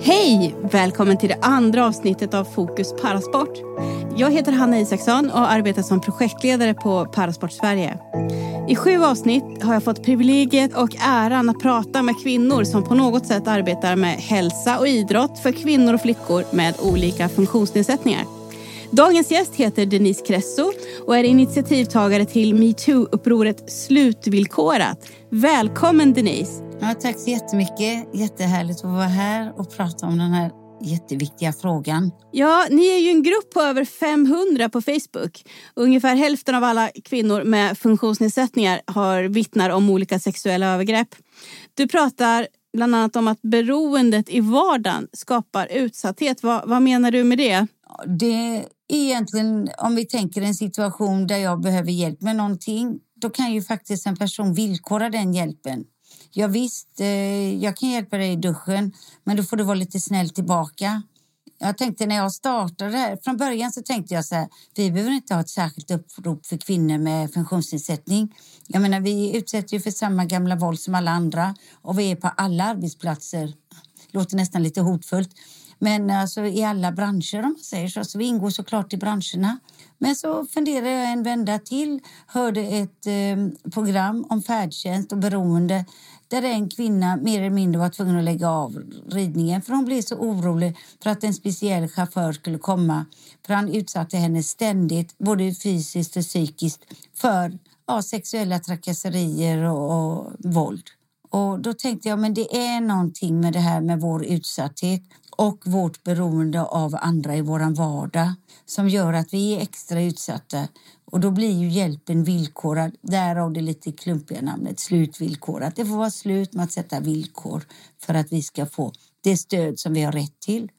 Hej! Välkommen till det andra avsnittet av Fokus Parasport. Jag heter Hanna Isaksson och arbetar som projektledare på Parasport Sverige. I sju avsnitt har jag fått privilegiet och äran att prata med kvinnor som på något sätt arbetar med hälsa och idrott för kvinnor och flickor med olika funktionsnedsättningar. Dagens gäst heter Denise Cresso och är initiativtagare till metoo-upproret Slutvillkorat. Välkommen Denise! Ja, tack så jättemycket. Jättehärligt att vara här och prata om den här jätteviktiga frågan. Ja, ni är ju en grupp på över 500 på Facebook. Ungefär hälften av alla kvinnor med funktionsnedsättningar har vittnar om olika sexuella övergrepp. Du pratar bland annat om att beroendet i vardagen skapar utsatthet. Vad, vad menar du med det? Det egentligen, om vi tänker en situation där jag behöver hjälp med någonting, då kan ju faktiskt en person villkora den hjälpen. Ja, visst, eh, jag kan hjälpa dig i duschen, men då får du vara lite snäll tillbaka. Jag tänkte när jag startade här, från början så tänkte jag så här, vi behöver inte ha ett särskilt upprop för kvinnor med funktionsnedsättning. Jag menar, vi utsätter ju för samma gamla våld som alla andra och vi är på alla arbetsplatser. Låter nästan lite hotfullt. Men alltså i alla branscher om man säger så. så vi ingår såklart i branscherna. Men så funderade jag en vända till, hörde ett eh, program om färdtjänst och beroende där en kvinna mer eller mindre var tvungen att lägga av ridningen för hon blev så orolig för att en speciell chaufför skulle komma. För han utsatte henne ständigt, både fysiskt och psykiskt, för ja, sexuella trakasserier och, och våld. Och då tänkte jag, men det är någonting med det här med vår utsatthet och vårt beroende av andra i vår vardag som gör att vi är extra utsatta. Och då blir ju hjälpen villkorad, därav det lite klumpiga namnet slutvillkorat. Det får vara slut med att sätta villkor för att vi ska få det stöd som vi har rätt till.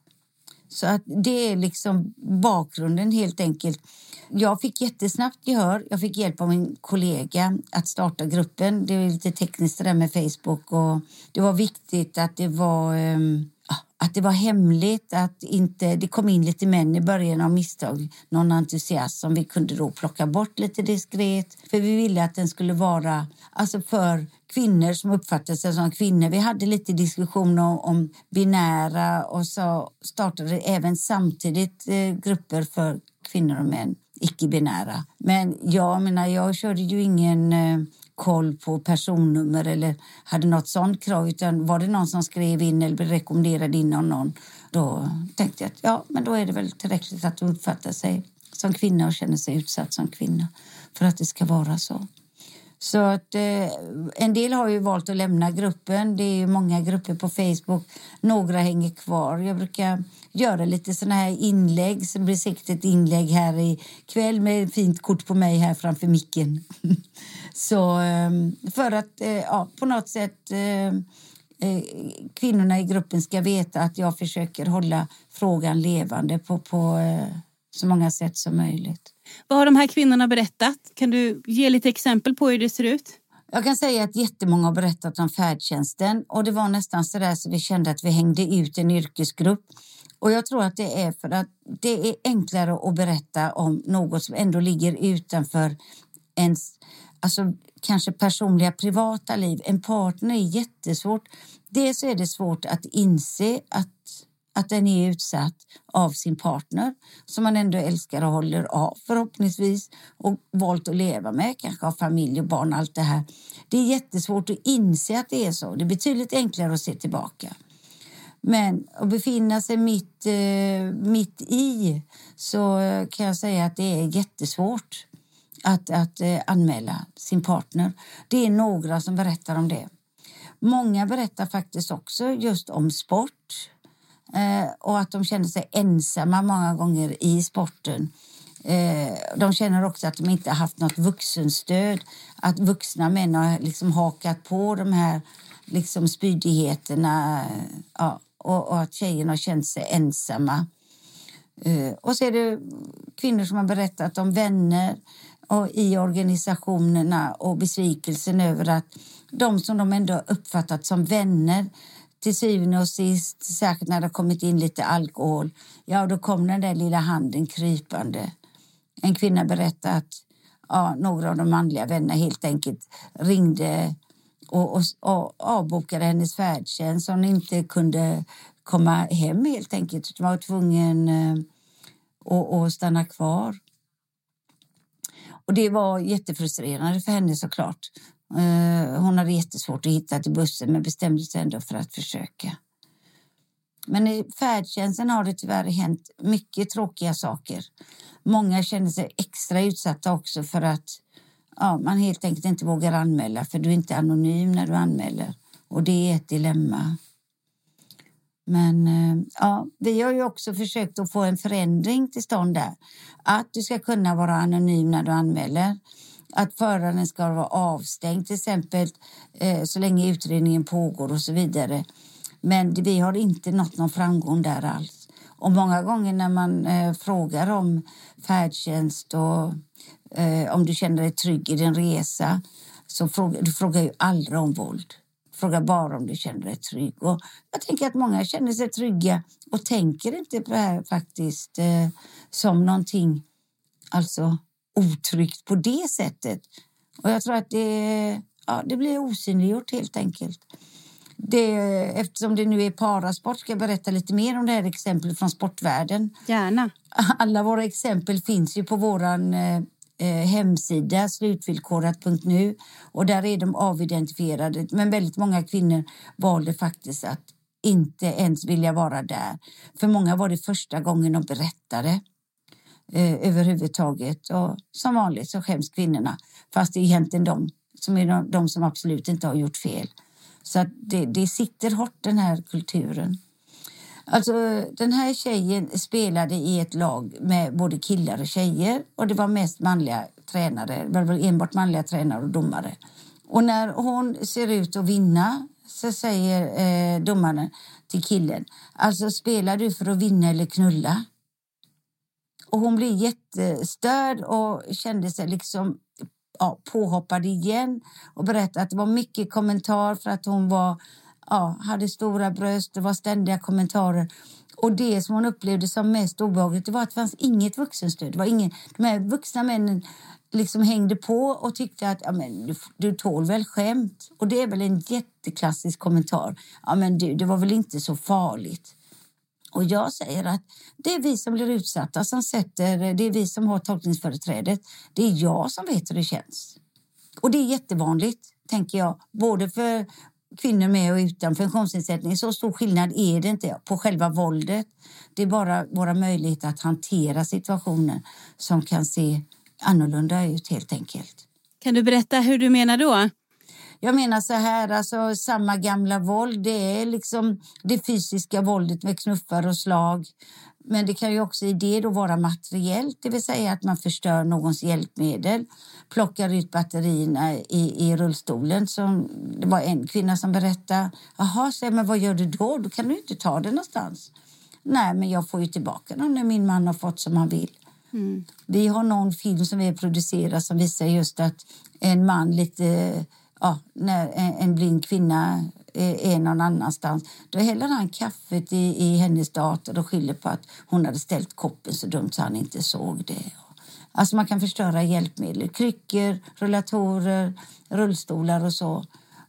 Så att det är liksom bakgrunden helt enkelt. Jag fick jättesnabbt gehör. Jag fick hjälp av min kollega att starta gruppen. Det är lite tekniskt det där med Facebook och det var viktigt att det var um, att det var hemligt, att inte, det kom in lite män i början av misstag, någon entusiast som vi kunde då plocka bort lite diskret. För vi ville att den skulle vara alltså för kvinnor som uppfattade sig som kvinnor. Vi hade lite diskussioner om, om binära och så startade även samtidigt eh, grupper för kvinnor och män, icke-binära. Men jag menar, jag körde ju ingen eh, koll på personnummer eller hade något sånt krav. Utan var det någon som skrev in eller rekommenderade in någon, då tänkte jag att ja, men då är det väl tillräckligt att de uppfattar sig som kvinna och känner sig utsatt som kvinna för att det ska vara så. Så att eh, en del har ju valt att lämna gruppen. Det är ju många grupper på Facebook. Några hänger kvar. Jag brukar göra lite såna här inlägg. Så det blir säkert ett inlägg här i kväll med ett fint kort på mig här framför micken. Så eh, för att eh, ja, på något sätt eh, eh, kvinnorna i gruppen ska veta att jag försöker hålla frågan levande på, på eh, så många sätt som möjligt. Vad har de här kvinnorna berättat? Kan du ge lite exempel på hur det ser ut? Jag kan säga att jättemånga har berättat om färdtjänsten och det var nästan så där så vi kände att vi hängde ut en yrkesgrupp. Och jag tror att det är för att det är enklare att berätta om något som ändå ligger utanför ens alltså, kanske personliga privata liv. En partner är jättesvårt. Dels är det svårt att inse att, att den är utsatt av sin partner som man ändå älskar och håller av förhoppningsvis och valt att leva med, kanske har familj och barn, allt det här. Det är jättesvårt att inse att det är så. Det är betydligt enklare att se tillbaka. Men att befinna sig mitt, eh, mitt i så kan jag säga att det är jättesvårt att, att eh, anmäla sin partner. Det är några som berättar om det. Många berättar faktiskt också just om sport Eh, och att de känner sig ensamma många gånger i sporten. Eh, de känner också att de inte haft något vuxenstöd, att vuxna män har liksom hakat på de här liksom spydigheterna ja, och, och att tjejerna har känt sig ensamma. Eh, och så är det kvinnor som har berättat om vänner och i organisationerna och besvikelsen över att de som de ändå uppfattat som vänner till syvende och sist, särskilt när det kommit in lite alkohol, ja då kom den där lilla handen krypande. En kvinna berättade att ja, några av de manliga vännerna helt enkelt ringde och, och, och avbokade hennes färdtjänst så hon inte kunde komma hem helt enkelt. Hon var tvungen eh, att, att stanna kvar. Och det var jättefrustrerande för henne såklart. Eh, hon hade jättesvårt att hitta till bussen men bestämde sig ändå för att försöka. Men i färdtjänsten har det tyvärr hänt mycket tråkiga saker. Många känner sig extra utsatta också för att ja, man helt enkelt inte vågar anmäla för du är inte anonym när du anmäler. Och det är ett dilemma. Men eh, ja, vi har ju också försökt att få en förändring till stånd där. Att du ska kunna vara anonym när du anmäler. Att föraren ska vara avstängd till exempel eh, så länge utredningen pågår och så vidare. Men vi har inte nått någon framgång där alls. Och många gånger när man eh, frågar om färdtjänst och eh, om du känner dig trygg i din resa så frågar du frågar ju aldrig om våld. Fråga bara om du känner dig trygg. Och jag tänker att många känner sig trygga och tänker inte på det här faktiskt eh, som någonting alltså otryggt på det sättet. Och jag tror att det, ja, det blir osynliggjort helt enkelt. Det, eftersom det nu är parasport ska jag berätta lite mer om det här exemplet från sportvärlden. Gärna. Alla våra exempel finns ju på vår eh, eh, hemsida slutvillkorat.nu och där är de avidentifierade. Men väldigt många kvinnor valde faktiskt att inte ens vilja vara där. För många var det första gången de berättade eh, överhuvudtaget. Och som vanligt så skäms kvinnorna, fast det är egentligen de som är de, de som absolut inte har gjort fel. Så det, det sitter hårt, den här kulturen. Alltså, den här tjejen spelade i ett lag med både killar och tjejer och det var mest manliga tränare, det var enbart manliga tränare och domare. Och när hon ser ut att vinna så säger eh, domaren till killen, alltså spelar du för att vinna eller knulla? Och hon blev jättestörd och kände sig liksom ja, påhoppad igen och berättade att det var mycket kommentar för att hon var, ja, hade stora bröst, det var ständiga kommentarer. Och det som hon upplevde som mest obehagligt det var att det fanns inget vuxenstöd. Det var ingen, de här vuxna männen liksom hängde på och tyckte att ja, men, du, du tål väl skämt. Och det är väl en jätteklassisk kommentar. Ja, men du, det var väl inte så farligt. Och jag säger att det är vi som blir utsatta som sätter, det är vi som har tolkningsföreträdet. Det är jag som vet hur det känns. Och det är jättevanligt, tänker jag, både för kvinnor med och utan funktionsnedsättning. Så stor skillnad är det inte på själva våldet. Det är bara våra möjligheter att hantera situationen som kan se annorlunda ut helt enkelt. Kan du berätta hur du menar då? Jag menar så här, alltså samma gamla våld. Det är liksom det fysiska våldet med knuffar och slag. Men det kan ju också i det då vara materiellt, det vill säga att man förstör någons hjälpmedel, plockar ut batterierna i, i rullstolen. Som, det var en kvinna som berättade. Jaha, men vad gör du då? Då kan du inte ta det någonstans. Nej, men jag får ju tillbaka dem när min man har fått som han vill. Mm. Vi har någon film som vi producerat som visar just att en man lite ja, när en blind kvinna eh, är någon annanstans då häller han kaffet i, i hennes dator och skyller på att hon hade ställt koppen så dumt så han inte såg det. Alltså man kan förstöra hjälpmedel, kryckor, rullatorer, rullstolar och så.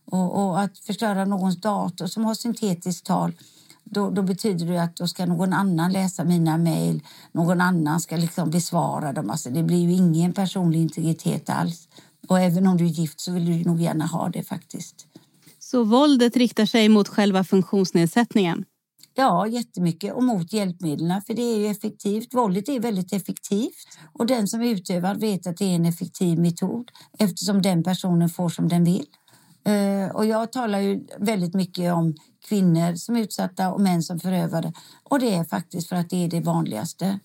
Och, och att förstöra någons dator som har syntetiskt tal då, då, betyder det att då ska någon annan läsa mina mejl. Någon annan ska liksom besvara dem. Alltså det blir ju ingen personlig integritet alls. Och även om du är gift så vill du nog gärna ha det faktiskt. Så våldet riktar sig mot själva funktionsnedsättningen? Ja, jättemycket och mot hjälpmedlen för det är ju effektivt. Våldet är väldigt effektivt och den som utövar vet att det är en effektiv metod eftersom den personen får som den vill. Eh, och jag talar ju väldigt mycket om kvinnor som utsatta och män som förövare och det är faktiskt för att det är det vanligaste.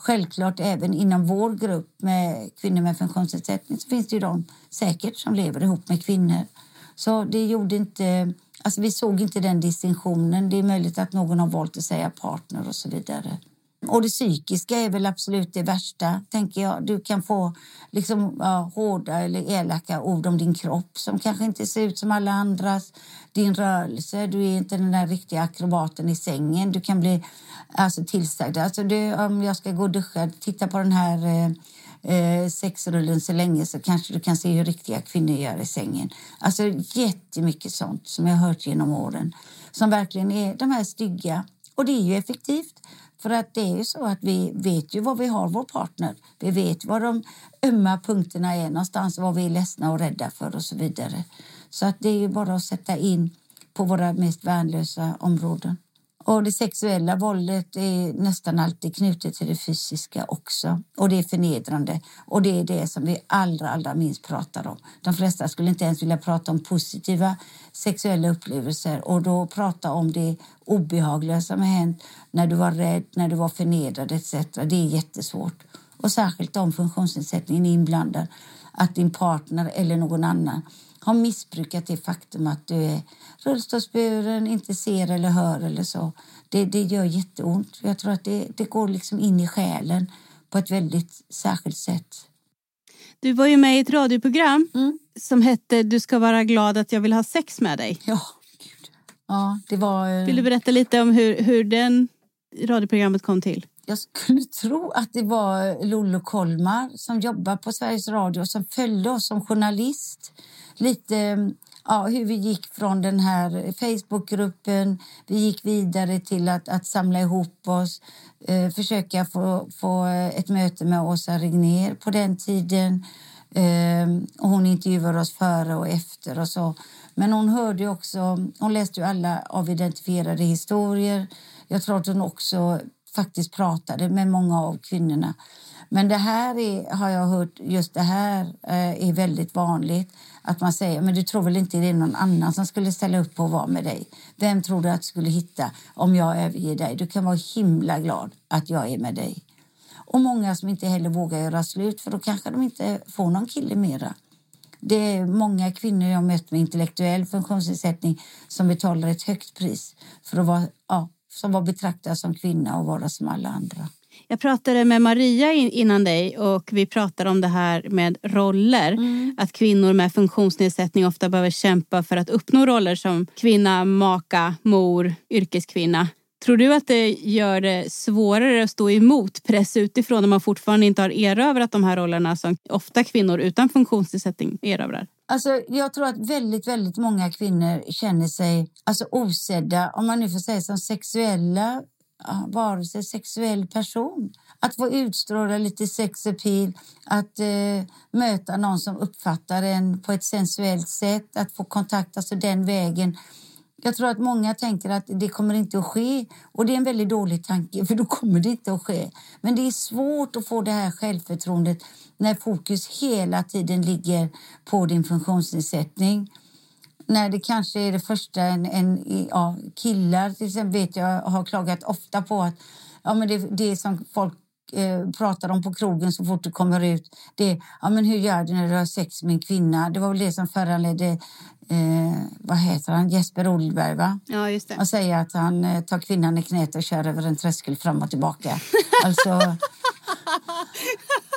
Självklart även inom vår grupp med kvinnor med funktionsnedsättning så finns det ju de säkert som lever ihop med kvinnor. Så det gjorde inte, alltså vi såg inte den distinktionen. Det är möjligt att någon har valt att säga partner och så vidare. Och det psykiska är väl absolut det värsta, tänker jag. Du kan få liksom, ja, hårda eller elaka ord om din kropp som kanske inte ser ut som alla andras. Din rörelse, du är inte den där riktiga akrobaten i sängen. Du kan bli alltså, tillsagd. Alltså, du, om jag ska gå och duscha, titta på den här eh, eh sexrullen så länge så kanske du kan se hur riktiga kvinnor gör i sängen. Alltså jättemycket sånt som jag har hört genom åren som verkligen är de här stygga. Och det är ju effektivt. För att det är ju så att vi vet ju var vi har vår partner. Vi vet var de ömma punkterna är någonstans, vad vi är ledsna och rädda för och så vidare. Så att det är ju bara att sätta in på våra mest värnlösa områden. Och det sexuella våldet är nästan alltid knutet till det fysiska också. Och det är förnedrande. Och det är det som vi allra, allra minst pratar om. De flesta skulle inte ens vilja prata om positiva sexuella upplevelser och då prata om det obehagliga som har hänt när du var rädd, när du var förnedrad etc. Det är jättesvårt. Och särskilt om funktionsnedsättningen är inblandad. Att din partner eller någon annan har missbrukat det faktum att du är rullstolsburen, inte ser eller hör eller så. Det, det gör jätteont. Jag tror att det, det går liksom in i själen på ett väldigt särskilt sätt. Du var ju med i ett radioprogram mm. som hette Du ska vara glad att jag vill ha sex med dig. Ja, Gud. ja det var... Eh, vill du berätta lite om hur, hur den radioprogrammet kom till? Jag skulle tro att det var Lollo Kolmar som jobbar på Sveriges Radio som följde oss som journalist lite ja, hur vi gick från den här Facebookgruppen. Vi gick vidare till att, att samla ihop oss, eh, försöka få, få ett möte med Åsa Regner på den tiden. Eh, och hon intervjuade oss före och efter och så. Men hon hörde också, hon läste ju alla avidentifierade historier. Jag tror att hon också faktiskt pratade med många av kvinnorna. Men det här är, har jag hört, just det här eh, är väldigt vanligt. Att man säger, men du tror väl inte det är någon annan som skulle ställa upp och vara med dig? Vem tror du att du skulle hitta om jag överger dig? Du kan vara himla glad att jag är med dig. Och många som inte heller vågar göra slut för då kanske de inte får någon kille mera. Det är många kvinnor jag mött med intellektuell funktionsnedsättning som betalar ett högt pris för att vara, ja, som var betraktad som kvinna och vara som alla andra. Jag pratade med Maria innan dig och vi pratade om det här med roller. Mm. Att kvinnor med funktionsnedsättning ofta behöver kämpa för att uppnå roller som kvinna, maka, mor, yrkeskvinna. Tror du att det gör det svårare att stå emot press utifrån när man fortfarande inte har erövrat de här rollerna som ofta kvinnor utan funktionsnedsättning erövrar? Alltså, jag tror att väldigt, väldigt många kvinnor känner sig alltså, osedda, om man nu får säga som sexuella varelser, sexuell person. Att få utstråla lite sex appeal, att eh, möta någon som uppfattar en på ett sensuellt sätt, att få kontakt alltså den vägen. Jag tror att många tänker att det kommer inte att ske och det är en väldigt dålig tanke för då kommer det inte att ske. Men det är svårt att få det här självförtroendet när fokus hela tiden ligger på din funktionsnedsättning när det kanske är det första en, en ja, killar till exempel vet jag har klagat ofta på att ja, men det, det som folk eh, pratar om på krogen så fort det kommer ut det ja, men hur gör du när du har sex med en kvinna? Det var väl det som föranledde eh, vad heter han? Jesper Oldberg va? Ja, just det. Och säger att han eh, tar kvinnan i knät och kör över en tröskel fram och tillbaka. alltså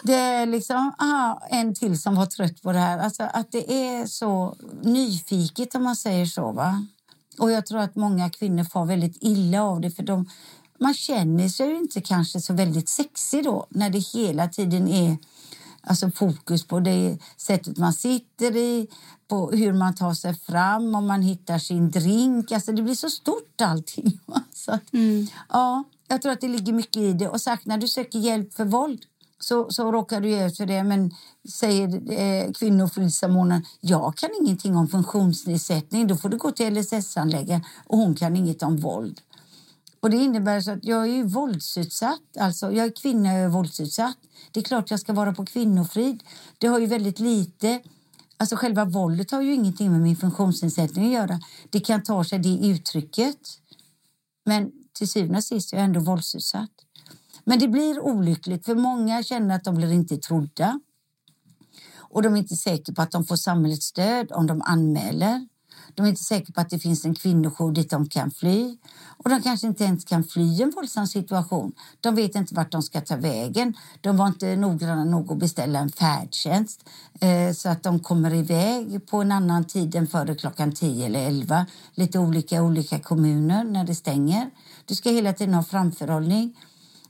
det är liksom aha, en till som var trött på det här. Alltså att det är så nyfiket om man säger så. va. Och jag tror att många kvinnor får väldigt illa av det för de, man känner sig inte kanske så väldigt sexig då när det hela tiden är alltså fokus på det sättet man sitter i, på hur man tar sig fram, om man hittar sin drink. Alltså det blir så stort allting. Så att, mm. ja, jag tror att det ligger mycket i det. Och sagt när du söker hjälp för våld så, så råkar du ut för det. Men säger eh, kvinnofridssamordnaren, jag kan ingenting om funktionsnedsättning. Då får du gå till LSS-handläggaren och hon kan inget om våld. Och det innebär så att jag är ju våldsutsatt. Alltså, jag är kvinna och är våldsutsatt. Det är klart jag ska vara på kvinnofrid. Det har ju väldigt lite... Alltså själva våldet har ju ingenting med min funktionsnedsättning att göra. Det kan ta sig det uttrycket. Men till syvende och sist är jag ändå våldsutsatt. Men det blir olyckligt för många känner att de blir inte trodda. Och de är inte säkra på att de får samhällets stöd om de anmäler. De är inte säkra på att det finns en kvinnojour dit de kan fly. Och de kanske inte ens kan fly en våldsam situation. De vet inte vart de ska ta vägen. De var inte noggranna nog att beställa en färdtjänst eh, så att de kommer iväg på en annan tid än före klockan 10 eller 11. Lite olika olika kommuner när det stänger. Du ska hela tiden ha framförhållning.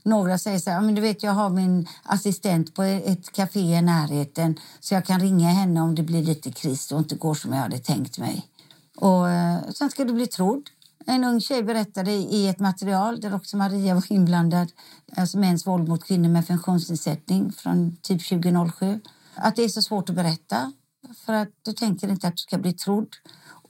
Några säger så här, men du vet jag har min assistent på ett café i närheten så jag kan ringa henne om det blir lite kris och inte går som jag hade tänkt mig. Och eh, sen ska du bli trodd. En ung tjej berättade i ett material där också Maria var inblandad, alltså mäns våld mot kvinnor med funktionsnedsättning från typ 2007, att det är så svårt att berätta för att du tänker inte att du ska bli trodd.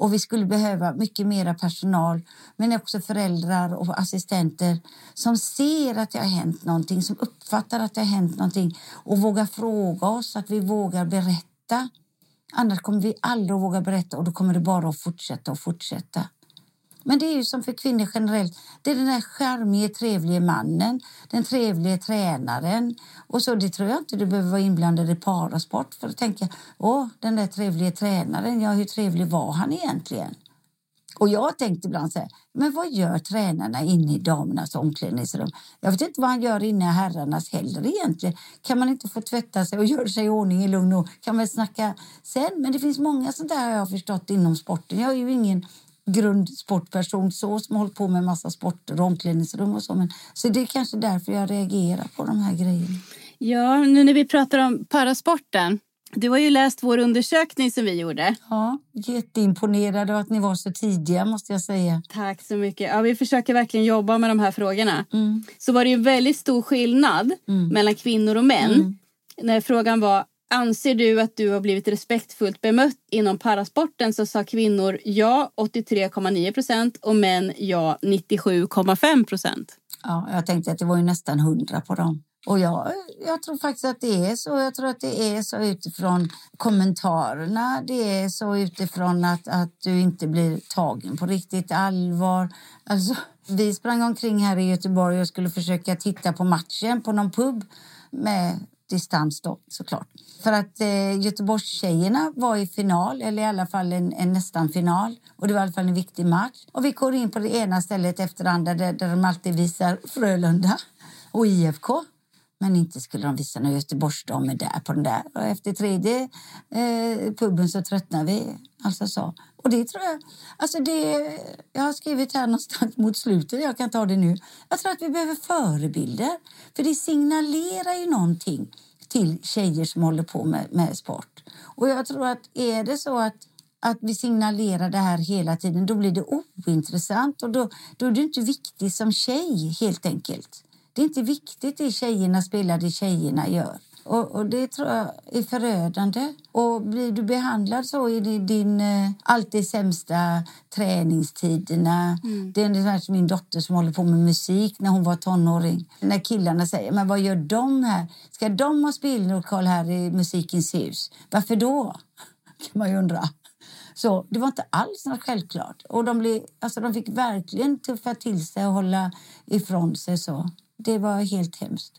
Och vi skulle behöva mycket mera personal, men också föräldrar och assistenter som ser att det har hänt någonting, som uppfattar att det har hänt någonting och vågar fråga oss, att vi vågar berätta. Annars kommer vi aldrig att våga berätta och då kommer det bara att fortsätta och fortsätta. Men det är ju som för kvinnor generellt. Det är den där charmige, trevlige mannen, den trevlige tränaren. Och så, det tror jag inte du behöver vara inblandad i parasport för att tänka, åh, den där trevlige tränaren, ja, hur trevlig var han egentligen? Och jag har tänkt ibland så här, men vad gör tränarna inne i damernas omklädningsrum? Jag vet inte vad han gör inne i herrarnas heller egentligen. Kan man inte få tvätta sig och göra sig i ordning i lugn och kan man snacka sen? Men det finns många sånt där har jag förstått inom sporten. Jag är ju ingen grundsportperson så som hållit på med massa sporter och omklädningsrum och så. Men, så det är kanske därför jag reagerar på de här grejerna. Ja, nu när vi pratar om parasporten. Du har ju läst vår undersökning som vi gjorde. Ja, jätteimponerad av att ni var så tidiga måste jag säga. Tack så mycket. Ja, vi försöker verkligen jobba med de här frågorna. Mm. Så var det ju väldigt stor skillnad mm. mellan kvinnor och män. Mm. När frågan var Anser du att du har blivit respektfullt bemött inom parasporten så sa kvinnor ja 83,9 procent och män ja 97,5 procent. Ja, jag tänkte att det var ju nästan 100 på dem. Och jag, jag tror faktiskt att det är så. Jag tror att det är så utifrån kommentarerna. Det är så utifrån att, att du inte blir tagen på riktigt allvar. Alltså, vi sprang omkring här i Göteborg och skulle försöka titta på matchen på någon pub med distans då såklart. För att eh, Göteborgstjejerna var i final, eller i alla fall en, en, nästan final. Och det var i alla fall en viktig match. Och vi går in på det ena stället efter det andra där, där de alltid visar Frölunda och IFK. Men inte skulle de visa några Göteborgsdamer där på den där. Och efter tredje eh, puben så tröttnade vi. Alltså så. Och det tror jag... Alltså det, jag har skrivit här någonstans mot slutet, jag kan ta det nu. Jag tror att vi behöver förebilder. För det signalerar ju någonting till tjejer som håller på med, med sport. Och jag tror att är det så att att vi signalerar det här hela tiden, då blir det ointressant och då, då är du inte viktig som tjej helt enkelt. Det är inte viktigt det tjejerna spelar, det tjejerna gör. Och, och, Det tror jag är förödande. Och Blir du behandlad så i din, din eh, alltid sämsta träningstiderna... Mm. Det är ungefär som min dotter som håller på med musik när hon var tonåring. När killarna säger men vad gör de här? Ska de ha spellokal här i Musikens hus? Varför då? kan man ju undra. Så det var inte alls något självklart. Och de, blev, alltså de fick verkligen tuffa till sig och hålla ifrån sig. så. Det var helt hemskt.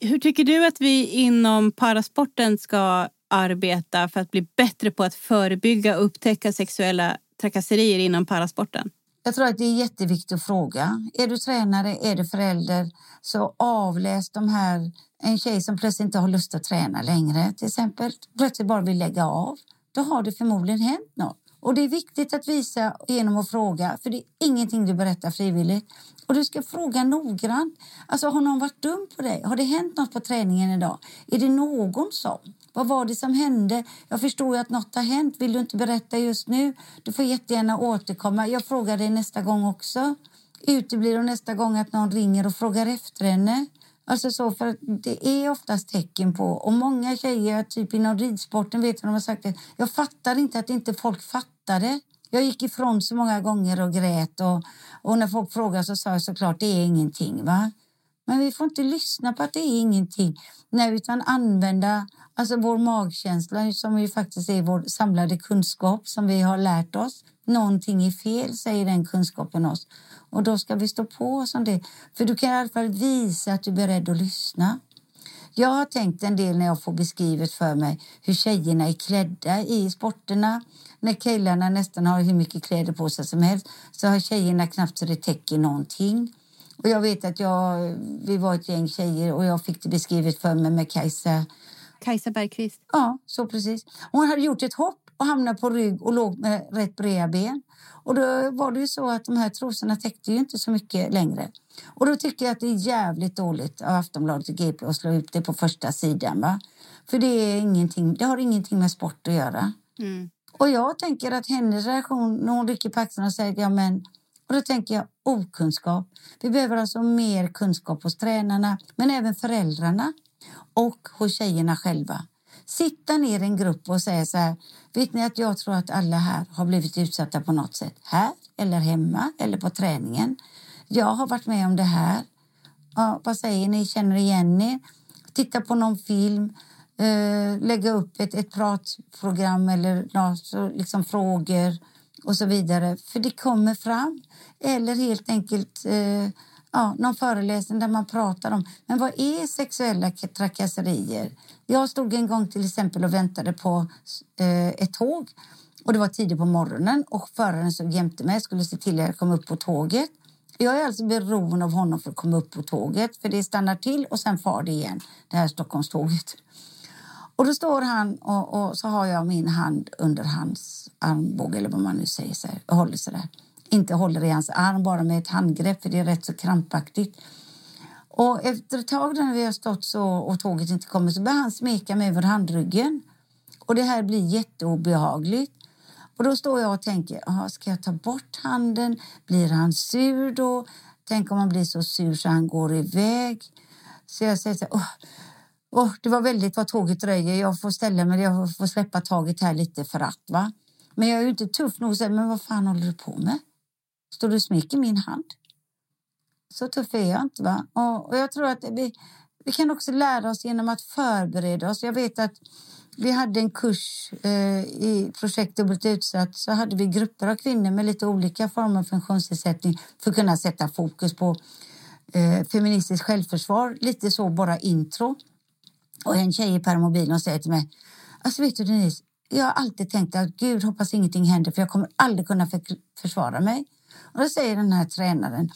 Hur tycker du att vi inom parasporten ska arbeta för att bli bättre på att förebygga och upptäcka sexuella trakasserier inom parasporten? Jag tror att det är jätteviktigt att fråga. Är du tränare, är du förälder, så avläs de här... En tjej som plötsligt inte har lust att träna längre, till exempel, plötsligt bara vill lägga av. Då har det förmodligen hänt något. Och det är viktigt att visa genom att fråga, för det är ingenting du berättar frivilligt. Och du ska fråga noggrant. Alltså, har någon varit dum på dig? Har det hänt något på träningen idag? Är det någon som? Vad var det som hände? Jag förstår ju att något har hänt. Vill du inte berätta just nu? Du får jättegärna återkomma. Jag frågar dig nästa gång också. Uteblir hon nästa gång att någon ringer och frågar efter henne? Alltså så, för det är oftast tecken på, och många tjejer, typ inom ridsporten, vet de har sagt det. Jag fattar inte att inte folk fattar det. Jag gick ifrån så många gånger och grät och, och när folk frågade så sa jag såklart det är ingenting. va? Men vi får inte lyssna på att det är ingenting. Nej, utan använda alltså vår magkänsla som ju faktiskt är vår samlade kunskap som vi har lärt oss. Någonting är fel, säger den kunskapen oss. Och då ska vi stå på som det. För du kan i alla fall visa att du är beredd att lyssna. Jag har tänkt en del när jag får beskrivet för mig hur tjejerna är klädda i sporterna. När killarna nästan har hur mycket kläder på sig som helst så har tjejerna knappt så det täcker någonting. Och jag vet att jag, vi var ett gäng tjejer och jag fick det beskrivet för mig med Kajsa Kajsa Bergqvist. Ja, så precis. Hon hade gjort ett hopp och hamnade på rygg och låg med rätt breda ben. Och då var det ju så att de här trosorna täckte ju inte så mycket längre. Och då tycker jag att det är jävligt dåligt av Aftonbladet och GP att slå ut det på första sidan. Va? För det, är ingenting, det har ingenting med sport att göra. Mm. Och jag tänker att hennes reaktion när hon rycker på axlarna och säger ja men och då tänker jag okunskap. Vi behöver alltså mer kunskap hos tränarna, men även föräldrarna och hos tjejerna själva. Sitta ner i en grupp och säga så här, vet ni att jag tror att alla här har blivit utsatta på något sätt. Här eller hemma eller på träningen. Jag har varit med om det här. Ja, vad säger ni? Känner igen er? Titta på någon film. Eh, lägga upp ett, ett pratprogram eller något, liksom frågor och så vidare. För det kommer fram. Eller helt enkelt eh, ja, någon föreläsning där man pratar om men vad är sexuella trakasserier. Jag stod en gång till exempel och väntade på eh, ett tåg och det var tidigt på morgonen och föraren såg jämte mig skulle se till att jag kom upp på tåget. Jag är alltså beroende av honom för att komma upp på tåget för det stannar till och sen far det igen, det här Stockholmståget. Och då står han och, och, så har jag min hand under hans armbåge eller vad man nu säger så här, och håller sig där. Inte håller i hans arm bara med ett handgrepp för det är rätt så krampaktigt. Och efter ett tag när vi har stått så och tåget inte kommer så börjar han smeka mig över handryggen. Och det här blir jätteobehagligt. Och då står jag och tänker, ska jag ta bort handen? Blir han sur då? Tänk om han blir så sur så han går iväg. Så jag säger så här, oh, det var väldigt vad tåget dröjer. Jag får ställa mig, jag får släppa taget här lite för att va. Men jag är ju inte tuff nog att säga, men vad fan håller du på med? Står du och smeker min hand? Så tuff är jag inte. va? Och, och jag tror att vi, vi kan också lära oss genom att förbereda oss. Jag vet att vi hade en kurs eh, i projekt Dubbelt utsatt. Så hade vi grupper av kvinnor med lite olika former av funktionsnedsättning för att kunna sätta fokus på eh, feministiskt självförsvar. Lite så bara intro. Och en tjej i permobilen säger till mig, alltså vet du Denise, jag har alltid tänkt att gud hoppas ingenting händer för jag kommer aldrig kunna för försvara mig. Och då säger den här tränaren,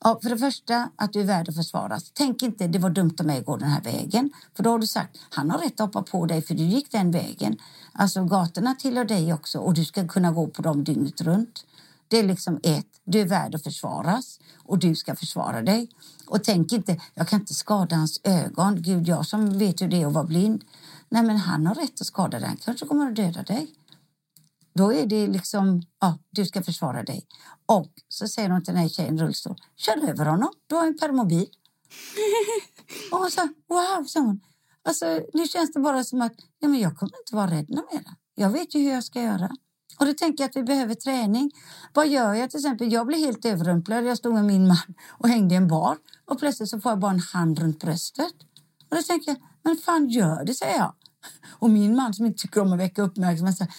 ja, för det första att du är värd att försvaras. Tänk inte det var dumt av mig att gå den här vägen. För då har du sagt, han har rätt att hoppa på dig för du gick den vägen. Alltså gatorna tillhör dig också och du ska kunna gå på dem dygnet runt. Det är liksom ett, du är värd att försvaras och du ska försvara dig. Och tänk inte, jag kan inte skada hans ögon. Gud, jag som vet hur det är att vara blind. Nej, men han har rätt att skada dig. Han kanske kommer att döda dig. Då är det liksom, ja, du ska försvara dig. Och så säger hon till den här tjejen i rullstol, kör över honom, du har en permobil. och hon sa, wow, sa hon. Alltså, nu känns det bara som att ja, men jag kommer inte vara rädd mer. Jag vet ju hur jag ska göra. Och då tänker jag att vi behöver träning. Vad gör jag till exempel? Jag blev helt överrumplad. Jag stod med min man och hängde i en bar och plötsligt så får jag bara en hand runt bröstet. Och då tänker jag, men fan gör det, säger jag. Och min man som inte tycker om att väcka uppmärksamhet säger,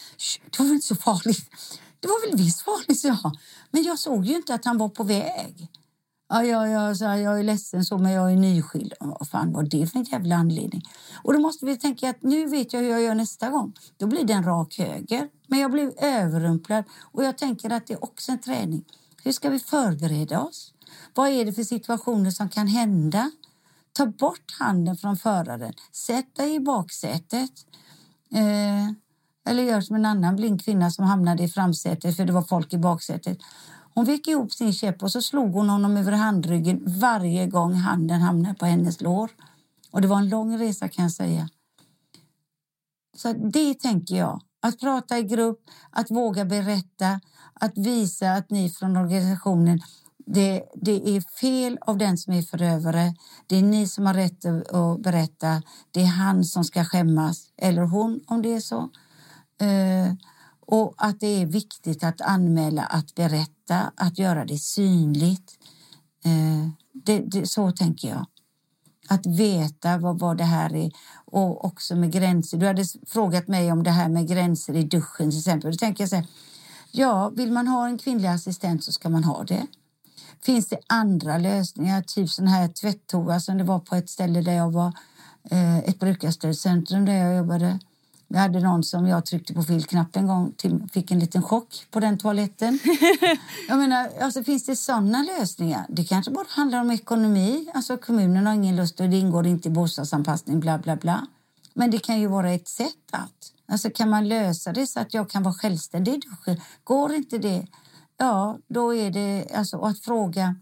det var väl inte så farligt. Det var väl visst farligt, sa jag. Men jag såg ju inte att han var på väg. Ja, ja, ja, så jag är ledsen så, men jag är nyskild. Vad fan var det för en jävla anledning? Och då måste vi tänka att nu vet jag hur jag gör nästa gång. Då blir det en rak höger. Men jag blev överrumplad och jag tänker att det är också en träning. Hur ska vi förbereda oss? Vad är det för situationer som kan hända? Ta bort handen från föraren. Sätt dig i baksätet. Eh, eller gör som en annan blind kvinna som hamnade i framsätet för det var folk i baksätet. Hon vek ihop sin käpp och så slog hon honom över handryggen varje gång handen hamnade på hennes lår. Och det var en lång resa kan jag säga. Så det tänker jag. Att prata i grupp, att våga berätta, att visa att ni från organisationen det, det är fel av den som är förövare. Det är ni som har rätt att berätta. Det är han som ska skämmas, eller hon om det är så. Eh, och att det är viktigt att anmäla, att berätta, att göra det synligt. Eh, det, det, så tänker jag. Att veta vad, vad det här är och också med gränser. Du hade frågat mig om det här med gränser i duschen till exempel. Då tänker jag så här, ja, vill man ha en kvinnlig assistent så ska man ha det. Finns det andra lösningar, typ sån här tvättoa som det var på ett ställe där jag var, eh, ett brukarstödscentrum där jag jobbade. Vi hade någon som jag tryckte på fel knapp en gång till, fick en liten chock på den toaletten. jag menar, alltså, finns det sådana lösningar? Det kanske bara handlar om ekonomi. Alltså kommunen har ingen lust och det ingår inte i bostadsanpassning, bla bla bla. Men det kan ju vara ett sätt att. Alltså kan man lösa det så att jag kan vara självständig i duschen? Går inte det? Ja, då är det alltså att fråga.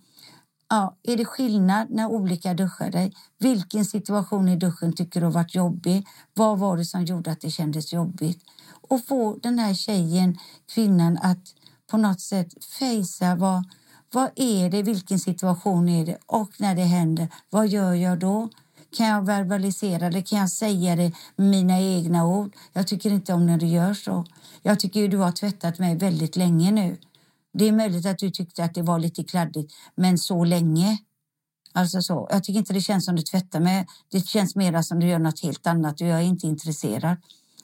Ja, är det skillnad när olika duschar dig? Vilken situation i duschen tycker du har varit jobbig? Vad var det som gjorde att det kändes jobbigt? Och få den här tjejen, kvinnan, att på något sätt fejsa vad, vad är det, vilken situation är det och när det händer, vad gör jag då? Kan jag verbalisera det? Kan jag säga det med mina egna ord? Jag tycker inte om när du gör så. Jag tycker du har tvättat mig väldigt länge nu. Det är möjligt att du tyckte att det var lite kladdigt, men så länge. Alltså så. Jag tycker inte det känns som du tvättar mig. Det känns mer som du gör något helt annat och jag är inte intresserad.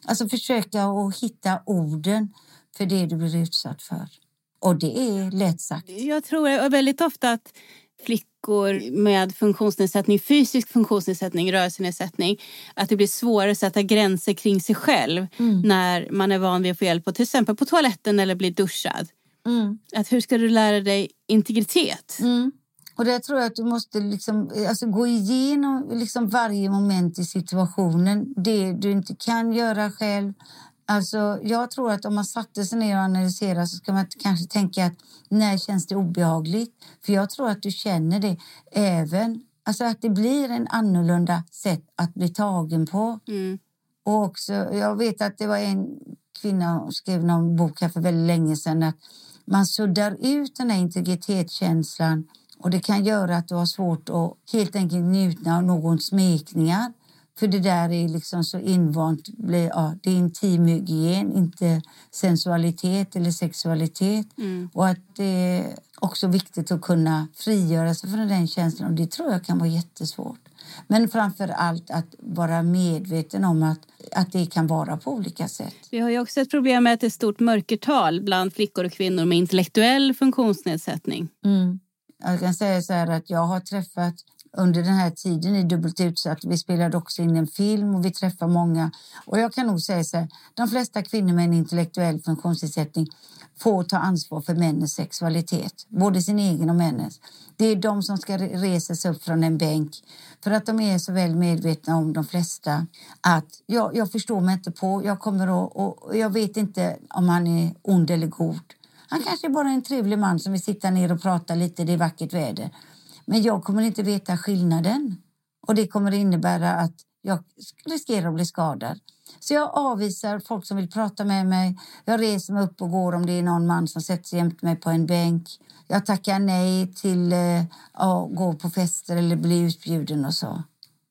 Alltså försöka att hitta orden för det du blir utsatt för. Och det är lätt sagt. Jag tror väldigt ofta att flickor med funktionsnedsättning, fysisk funktionsnedsättning, rörelsenedsättning, att det blir svårare att sätta gränser kring sig själv mm. när man är van vid att få hjälp på, till exempel på toaletten eller bli duschad. Mm. Att hur ska du lära dig integritet? Mm. Och där tror jag att du måste liksom, alltså gå igenom liksom varje moment i situationen. Det du inte kan göra själv. Alltså, jag tror att om man satte sig ner och analyserade så ska man kanske tänka att när känns det obehagligt? För jag tror att du känner det även, alltså att det blir en annorlunda sätt att bli tagen på. Mm. Och också, jag vet att det var en kvinna som skrev någon bok här för väldigt länge sedan att man suddar ut den här integritetskänslan och det kan göra att du har svårt att helt enkelt njuta av någons smekningar. För det där är liksom så invant. Ja, det är intimhygien, inte sensualitet eller sexualitet. Mm. Och att det är också viktigt att kunna frigöra sig från den känslan. Och det tror jag kan vara jättesvårt. Men framför allt att vara medveten om att, att det kan vara på olika sätt. Vi har ju också ett problem med att det är stort mörkertal bland flickor och kvinnor med intellektuell funktionsnedsättning. Mm. Jag kan säga så här att jag har träffat under den här tiden i Dubbelt utsatt. Vi spelade också in en film och vi träffar många. Och jag kan nog säga så här, de flesta kvinnor med en intellektuell funktionsnedsättning får ta ansvar för männens sexualitet, både sin egen och männens. Det är de som ska resa sig upp från en bänk för att de är så väl medvetna om de flesta att jag, jag förstår mig inte på, jag kommer och, och jag vet inte om han är ond eller god. Han kanske bara är en trevlig man som vill sitta ner och prata lite, det är vackert väder. Men jag kommer inte veta skillnaden och det kommer innebära att jag riskerar att bli skadad. Så jag avvisar folk som vill prata med mig. Jag reser mig upp och går om det är någon man som sätter sig jämte mig på en bänk. Jag tackar nej till eh, att gå på fester eller bli utbjuden och så.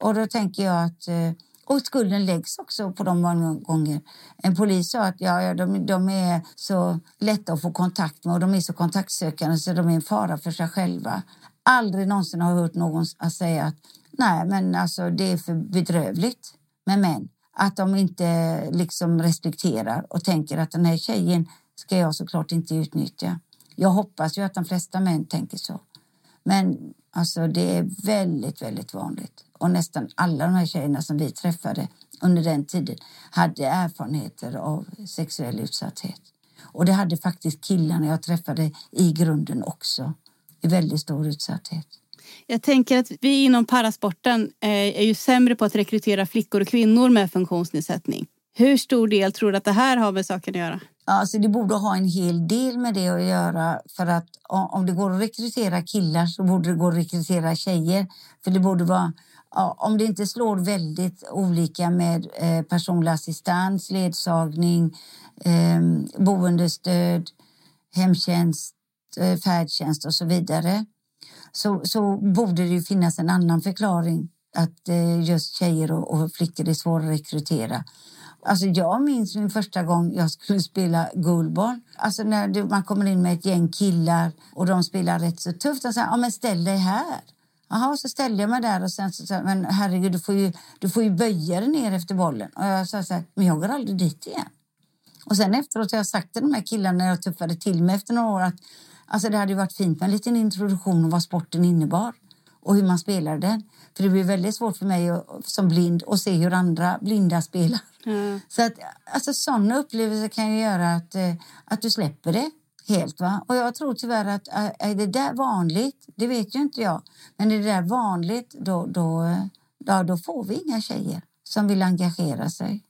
Och då tänker jag att eh, och skulden läggs också på dem många gånger. En polis sa att ja, ja, de, de är så lätta att få kontakt med och de är så kontaktsökande så de är en fara för sig själva. Aldrig någonsin har jag hört någon säga att nej, men alltså det är för bedrövligt med män. Att de inte liksom respekterar och tänker att den här tjejen ska jag såklart inte utnyttja. Jag hoppas ju att de flesta män tänker så. Men alltså det är väldigt, väldigt vanligt. Och nästan alla de här tjejerna som vi träffade under den tiden hade erfarenheter av sexuell utsatthet. Och det hade faktiskt killarna jag träffade i grunden också i väldigt stor utsatthet. Jag tänker att vi inom parasporten eh, är ju sämre på att rekrytera flickor och kvinnor med funktionsnedsättning. Hur stor del tror du att det här har med saken att göra? Alltså det borde ha en hel del med det att göra. För att om det går att rekrytera killar så borde det gå att rekrytera tjejer. För det borde vara, om det inte slår väldigt olika med eh, personlig assistans, ledsagning, ehm, boendestöd, hemtjänst, eh, färdtjänst och så vidare så, så borde det finnas en annan förklaring att eh, just tjejer och, och flickor är svåra att rekrytera. Alltså jag minns min första gång jag skulle spela guldboll. Alltså när man kommer in med ett gäng killar och de spelar rätt så tufft. Och säger, ja men ställ dig här. Jaha, så ställde jag mig där och sen så sa men herregud, du får ju, du får ju böja dig ner efter bollen. Och jag sa så här, men jag går aldrig dit igen. Och sen efteråt har jag sagt till de här killarna när jag tuffade till mig efter några år att alltså det hade varit fint med en liten introduktion om vad sporten innebar och hur man spelade den. För det blir väldigt svårt för mig som blind att se hur andra blinda spelar. Mm. Så att, alltså, sådana upplevelser kan ju göra att, eh, att du släpper det helt. Va? Och jag tror tyvärr att eh, är det där vanligt, det vet ju inte jag, men är det där vanligt då, då, då, då får vi inga tjejer som vill engagera sig.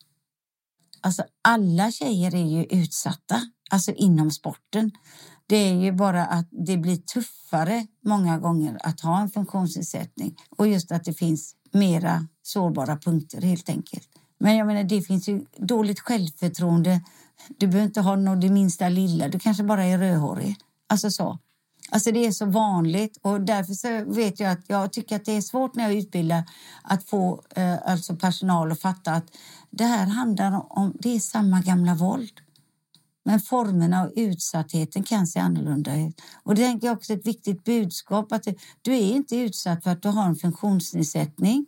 Alltså alla tjejer är ju utsatta, alltså inom sporten. Det är ju bara att det blir tuffare många gånger att ha en funktionsnedsättning och just att det finns mera sårbara punkter helt enkelt. Men jag menar, det finns ju dåligt självförtroende. Du behöver inte ha något det minsta lilla. Du kanske bara är rödhårig. Alltså så. Alltså det är så vanligt och därför så vet jag att jag tycker att det är svårt när jag utbildar att få eh, alltså personal att fatta att det här handlar om det är samma gamla våld. Men formerna och utsattheten kan se annorlunda ut. Och det är också ett viktigt budskap att du är inte utsatt för att du har en funktionsnedsättning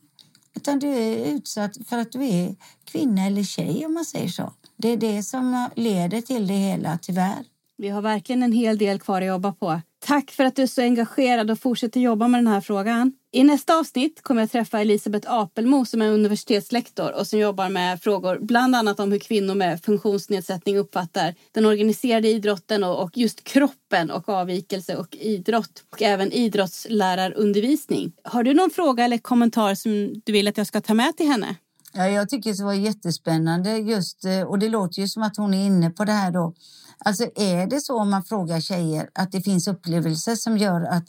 utan du är utsatt för att du är kvinna eller tjej om man säger så. Det är det som leder till det hela, tyvärr. Vi har verkligen en hel del kvar att jobba på. Tack för att du är så engagerad och fortsätter jobba med den här frågan. I nästa avsnitt kommer jag träffa Elisabeth Apelmo som är universitetslektor och som jobbar med frågor bland annat om hur kvinnor med funktionsnedsättning uppfattar den organiserade idrotten och, just kroppen och avvikelse och idrott och även idrottslärarundervisning. Har du någon fråga eller kommentar som du vill att jag ska ta med till henne? Ja, jag tycker det var jättespännande just eh, och det låter ju som att hon är inne på det här då Alltså är det så om man frågar tjejer att det finns upplevelser som gör att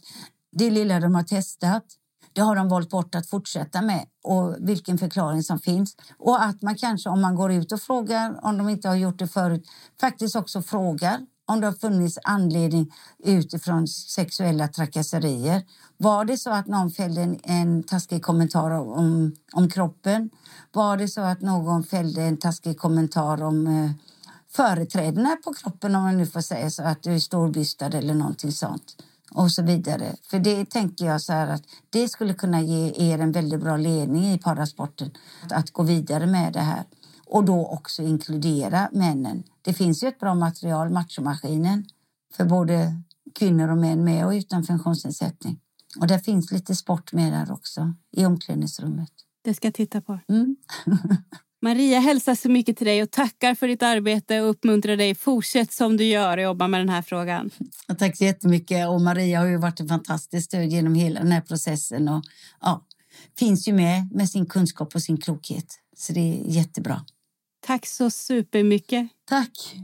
det lilla de har testat, det har de valt bort att fortsätta med och vilken förklaring som finns. Och att man kanske om man går ut och frågar om de inte har gjort det förut, faktiskt också frågar om det har funnits anledning utifrån sexuella trakasserier. Var det så att någon fällde en, en taskig kommentar om, om kroppen? Var det så att någon fällde en taskig kommentar om eh, företrädena på kroppen om man nu får säga så, att du är storbystad eller någonting sånt och så vidare. För det tänker jag så att det skulle kunna ge er en väldigt bra ledning i parasporten att gå vidare med det här och då också inkludera männen. Det finns ju ett bra material, Machomaskinen, för både kvinnor och män med och utan funktionsnedsättning. Och det finns lite sport med där också i omklädningsrummet. Det ska jag titta på. Mm. Maria hälsar så mycket till dig och tackar för ditt arbete och uppmuntrar dig. Fortsätt som du gör och jobba med den här frågan. tack så jättemycket. Och Maria har ju varit en fantastisk stöd genom hela den här processen och ja, finns ju med med sin kunskap och sin klokhet. Så det är jättebra. Tack så supermycket. Tack.